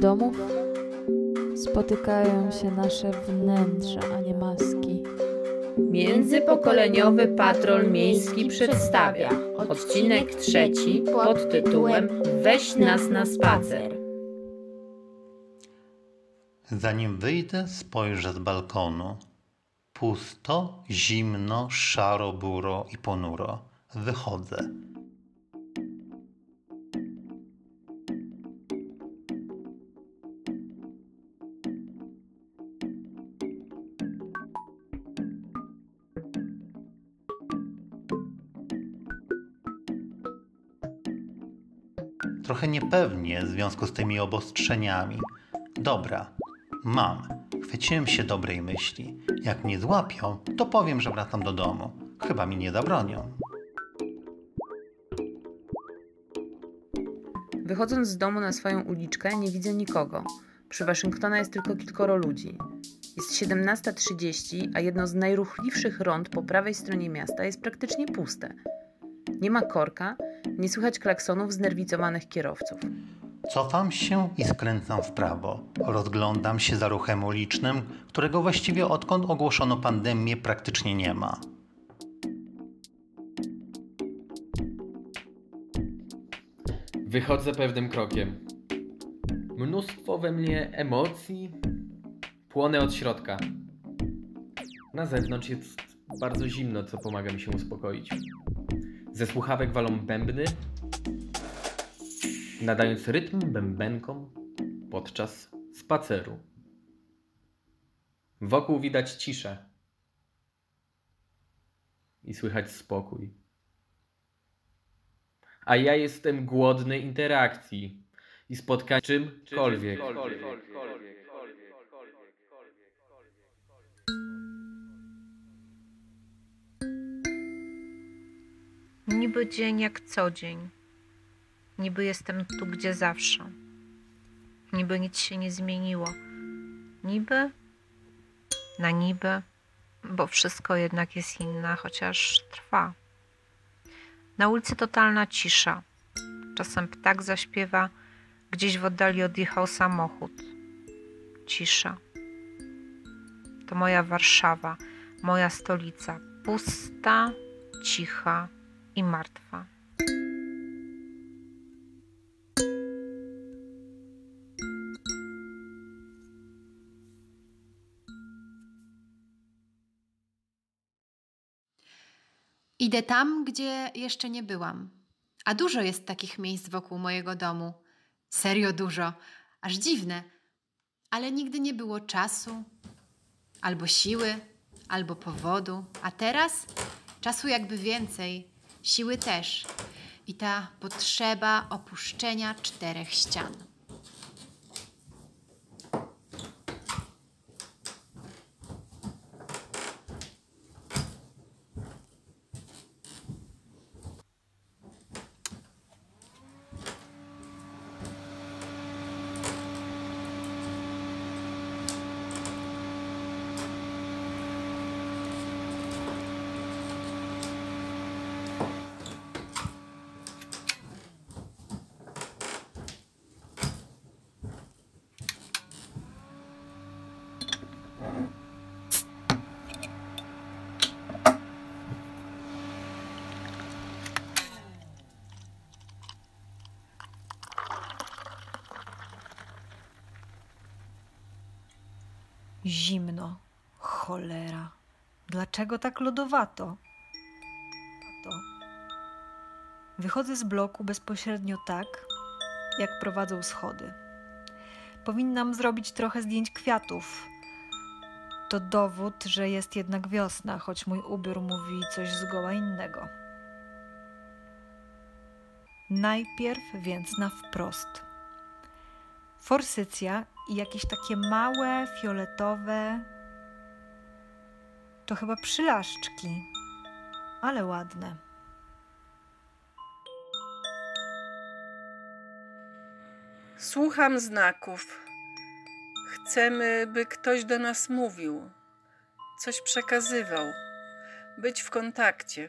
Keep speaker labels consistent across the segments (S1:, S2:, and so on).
S1: domów spotykają się nasze wnętrza, a nie maski.
S2: Międzypokoleniowy patrol miejski przedstawia odcinek trzeci pod tytułem Weź nas na spacer.
S3: Zanim wyjdę, spojrzę z balkonu. Pusto, zimno, szaro, buro i ponuro. Wychodzę. Trochę niepewnie w związku z tymi obostrzeniami. Dobra, mam. Chwyciłem się dobrej myśli. Jak mnie złapią, to powiem, że wracam do domu. Chyba mi nie zabronią.
S2: Wychodząc z domu na swoją uliczkę, nie widzę nikogo. Przy Waszyngtona jest tylko kilkoro ludzi. Jest 17.30, a jedno z najruchliwszych rond po prawej stronie miasta jest praktycznie puste. Nie ma korka, nie słychać klaksonów znerwicowanych kierowców.
S3: Cofam się i skręcam w prawo. Rozglądam się za ruchem ulicznym, którego właściwie odkąd ogłoszono pandemię praktycznie nie ma.
S4: Wychodzę pewnym krokiem. Mnóstwo we mnie emocji. Płonę od środka. Na zewnątrz jest bardzo zimno, co pomaga mi się uspokoić. Ze słuchawek walą bębny, nadając rytm bębenkom podczas spaceru. Wokół widać ciszę i słychać spokój. A ja jestem głodny interakcji i spotkania czymkolwiek.
S5: Niby dzień jak co dzień. Niby jestem tu, gdzie zawsze. Niby nic się nie zmieniło. Niby na niby, bo wszystko jednak jest inne, chociaż trwa. Na ulicy totalna cisza. Czasem ptak zaśpiewa, gdzieś w oddali odjechał samochód. Cisza. To moja Warszawa, moja stolica. Pusta, cicha i martwa.
S6: Idę tam, gdzie jeszcze nie byłam. A dużo jest takich miejsc wokół mojego domu. Serio dużo, aż dziwne. Ale nigdy nie było czasu, albo siły, albo powodu. A teraz czasu jakby więcej, siły też. I ta potrzeba opuszczenia czterech ścian.
S7: Zimno. Cholera. Dlaczego tak lodowato? To. Wychodzę z bloku bezpośrednio tak, jak prowadzą schody. Powinnam zrobić trochę zdjęć kwiatów. To dowód, że jest jednak wiosna, choć mój ubiór mówi coś zgoła innego. Najpierw więc na wprost. Forsycja i jakieś takie małe, fioletowe. To chyba przylaszczki, ale ładne.
S8: Słucham znaków. Chcemy, by ktoś do nas mówił, coś przekazywał, być w kontakcie.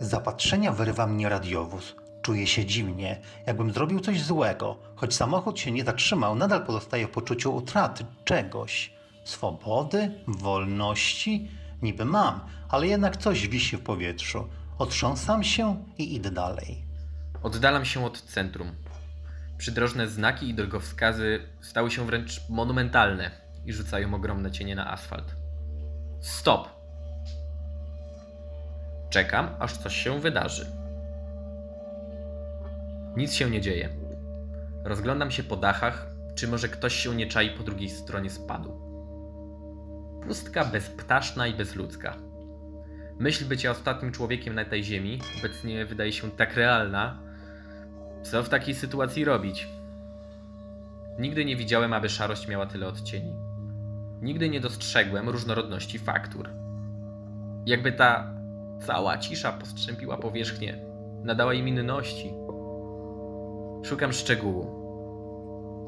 S3: Z zapatrzenia wyrywa mnie radiowóz. Czuję się dziwnie, jakbym zrobił coś złego. Choć samochód się nie zatrzymał, nadal pozostaję w poczuciu utraty czegoś. Swobody? Wolności? Niby mam, ale jednak coś wisi w powietrzu. Otrząsam się i idę dalej.
S4: Oddalam się od centrum. Przydrożne znaki i drogowskazy stały się wręcz monumentalne i rzucają ogromne cienie na asfalt. Stop! Czekam, aż coś się wydarzy. Nic się nie dzieje. Rozglądam się po dachach, czy może ktoś się nie czai po drugiej stronie spadu. Pustka bezptaszna i bezludzka. Myśl bycia ostatnim człowiekiem na tej ziemi obecnie wydaje się tak realna. Co w takiej sytuacji robić? Nigdy nie widziałem, aby szarość miała tyle odcieni. Nigdy nie dostrzegłem różnorodności faktur. Jakby ta cała cisza postrzępiła powierzchnię, nadała im inności. Szukam szczegółu.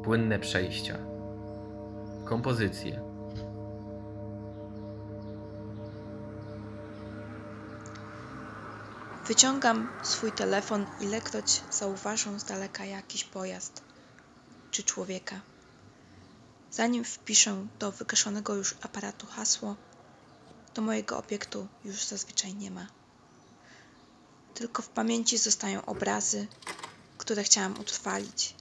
S4: Płynne przejścia. Kompozycje.
S9: Wyciągam swój telefon, ilekroć zauważę z daleka jakiś pojazd czy człowieka. Zanim wpiszę do wygaszonego już aparatu hasło, to mojego obiektu już zazwyczaj nie ma. Tylko w pamięci zostają obrazy, które chciałam utrwalić.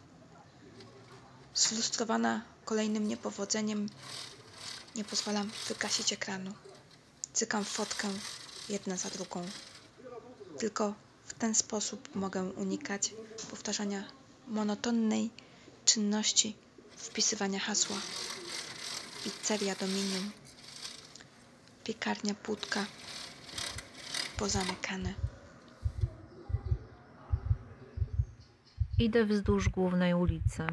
S9: Zlustrowana kolejnym niepowodzeniem, nie pozwalam wygasić ekranu. Cykam fotkę jedna za drugą. Tylko w ten sposób mogę unikać powtarzania monotonnej czynności wpisywania hasła. Pizzeria Dominium. Piekarnia Płótka. Pozamykane.
S5: Idę wzdłuż głównej ulicy.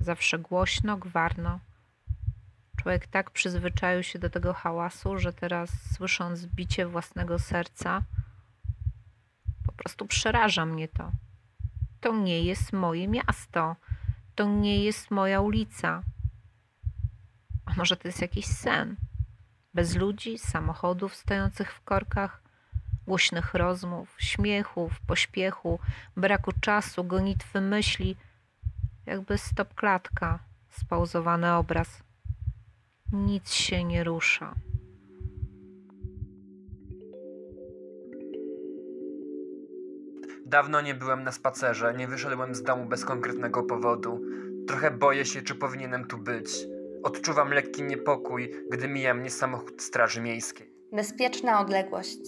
S5: Zawsze głośno, gwarno. Człowiek tak przyzwyczaił się do tego hałasu, że teraz słysząc bicie własnego serca, po prostu przeraża mnie to. To nie jest moje miasto. To nie jest moja ulica. A może to jest jakiś sen? Bez ludzi, samochodów stojących w korkach, głośnych rozmów, śmiechów, pośpiechu, braku czasu, gonitwy myśli, jakby stopklatka, spauzowany obraz. Nic się nie rusza.
S10: Dawno nie byłem na spacerze, nie wyszedłem z domu bez konkretnego powodu. Trochę boję się, czy powinienem tu być. Odczuwam lekki niepokój, gdy mija mnie samochód Straży Miejskiej.
S11: Bezpieczna odległość.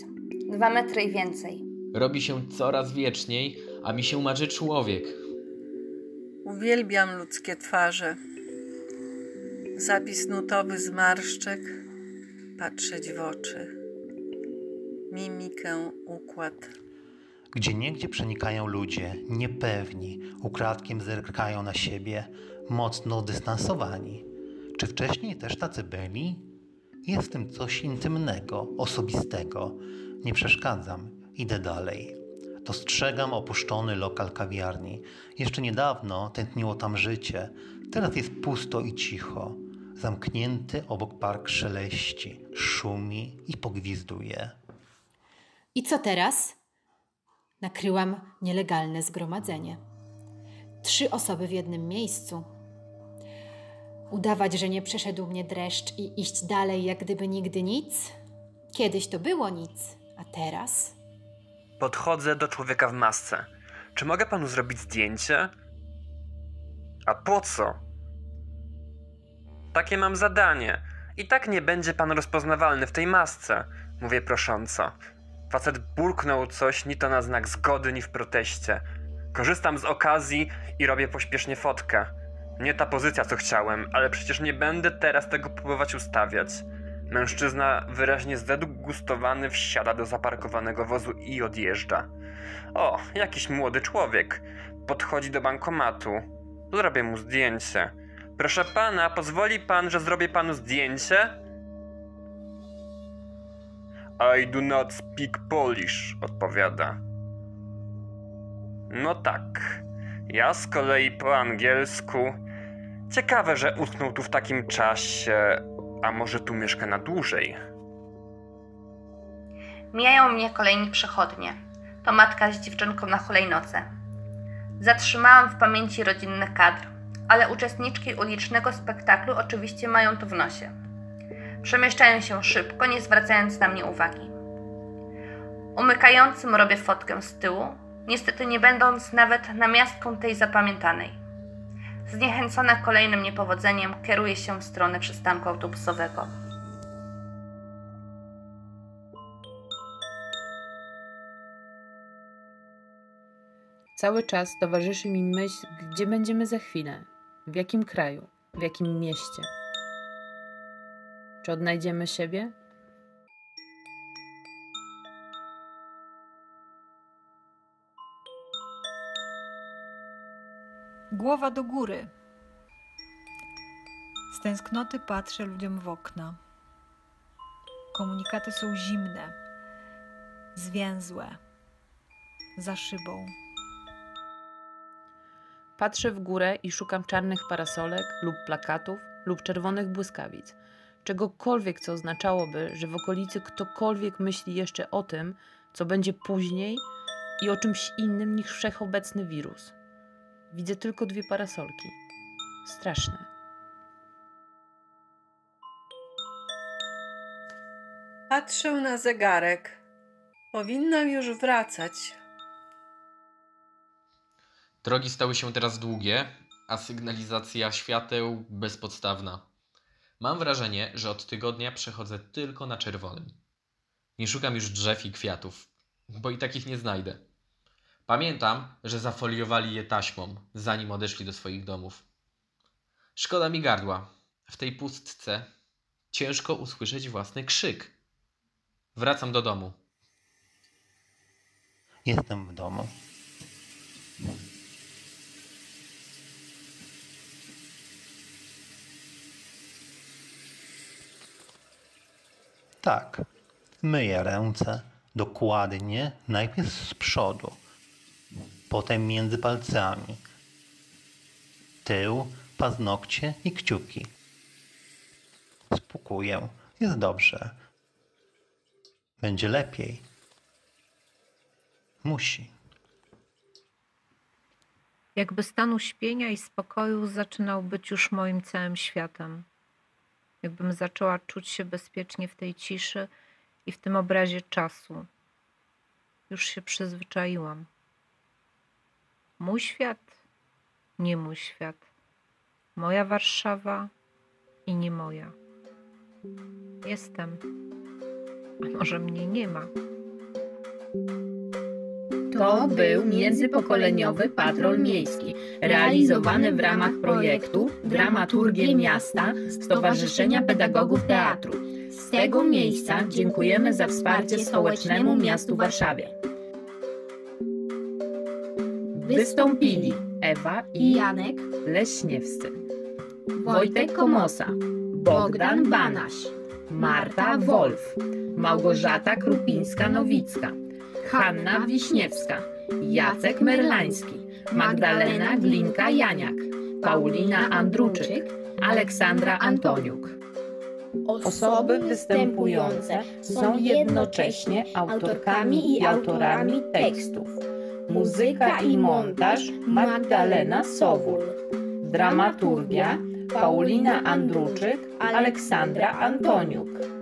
S11: Dwa metry i więcej.
S4: Robi się coraz wieczniej, a mi się marzy człowiek.
S8: Uwielbiam ludzkie twarze. Zapis nutowy zmarszczek, patrzeć w oczy. Mimikę, układ.
S3: Gdzie niegdzie przenikają ludzie, niepewni, ukradkiem zerkają na siebie, mocno dystansowani. Czy wcześniej też tacy byli? Jest w tym coś intymnego, osobistego. Nie przeszkadzam, idę dalej. Dostrzegam opuszczony lokal kawiarni. Jeszcze niedawno tętniło tam życie. Teraz jest pusto i cicho. Zamknięty obok park szeleści, szumi i pogwizduje.
S6: I co teraz? Nakryłam nielegalne zgromadzenie. Trzy osoby w jednym miejscu. Udawać, że nie przeszedł mnie dreszcz i iść dalej, jak gdyby nigdy nic? Kiedyś to było nic, a teraz?
S10: Podchodzę do człowieka w masce. Czy mogę panu zrobić zdjęcie? A po co? Takie mam zadanie. I tak nie będzie pan rozpoznawalny w tej masce, mówię prosząco. Facet burknął coś ni to na znak zgody, ni w proteście. Korzystam z okazji i robię pośpiesznie fotkę. Nie ta pozycja, co chciałem, ale przecież nie będę teraz tego próbować ustawiać. Mężczyzna wyraźnie zdegustowany wsiada do zaparkowanego wozu i odjeżdża. O, jakiś młody człowiek. Podchodzi do bankomatu. Zrobię mu zdjęcie. Proszę pana, pozwoli pan, że zrobię panu zdjęcie? I do not speak Polish, odpowiada. No tak. Ja z kolei po angielsku. Ciekawe, że utknął tu w takim czasie, a może tu mieszka na dłużej.
S11: Mijają mnie kolejni przechodnie. To matka z dziewczynką na hulajnoce. Zatrzymałam w pamięci rodzinny kadr, ale uczestniczki ulicznego spektaklu oczywiście mają to w nosie. Przemieszczają się szybko, nie zwracając na mnie uwagi. Umykającym robię fotkę z tyłu, niestety nie będąc nawet namiastką tej zapamiętanej. Zniechęcona kolejnym niepowodzeniem, kieruję się w stronę przystanku autobusowego.
S2: Cały czas towarzyszy mi myśl, gdzie będziemy za chwilę, w jakim kraju, w jakim mieście. Czy odnajdziemy siebie?
S7: Głowa do góry. Z tęsknoty patrzę ludziom w okna. Komunikaty są zimne, zwięzłe, za szybą.
S2: Patrzę w górę i szukam czarnych parasolek lub plakatów lub czerwonych błyskawic. Czegokolwiek, co oznaczałoby, że w okolicy ktokolwiek myśli jeszcze o tym, co będzie później i o czymś innym niż wszechobecny wirus. Widzę tylko dwie parasolki. Straszne.
S8: Patrzę na zegarek. Powinnam już wracać.
S4: Drogi stały się teraz długie, a sygnalizacja świateł bezpodstawna. Mam wrażenie, że od tygodnia przechodzę tylko na czerwonym. Nie szukam już drzew i kwiatów, bo i takich nie znajdę. Pamiętam, że zafoliowali je taśmą, zanim odeszli do swoich domów. Szkoda mi gardła. W tej pustce ciężko usłyszeć własny krzyk. Wracam do domu.
S3: Jestem w domu. Tak, myję ręce dokładnie, najpierw z przodu, potem między palcami, tył, paznokcie i kciuki. Spłukuję, jest dobrze. Będzie lepiej. Musi.
S5: Jakby stan uśpienia i spokoju zaczynał być już moim całym światem. Jakbym zaczęła czuć się bezpiecznie w tej ciszy i w tym obrazie czasu. Już się przyzwyczaiłam. Mój świat, nie mój świat. Moja Warszawa i nie moja. Jestem. A może mnie nie ma?
S12: To był międzypokoleniowy patrol miejski, realizowany w ramach projektu Dramaturgie Miasta Stowarzyszenia Pedagogów Teatru. Z tego miejsca dziękujemy za wsparcie stołecznemu miastu Warszawie. Wystąpili Ewa i Janek Leśniewscy, Wojtek Komosa, Bogdan Banaś, Marta Wolf, Małgorzata Krupińska-Nowicka, Hanna Wiśniewska, Jacek Merlański, Magdalena Glinka-Janiak, Paulina Andruczyk, Aleksandra Antoniuk.
S13: Osoby występujące są jednocześnie autorkami i autorami tekstów. Muzyka i montaż Magdalena Sowul. Dramaturgia Paulina Andruczyk, Aleksandra Antoniuk.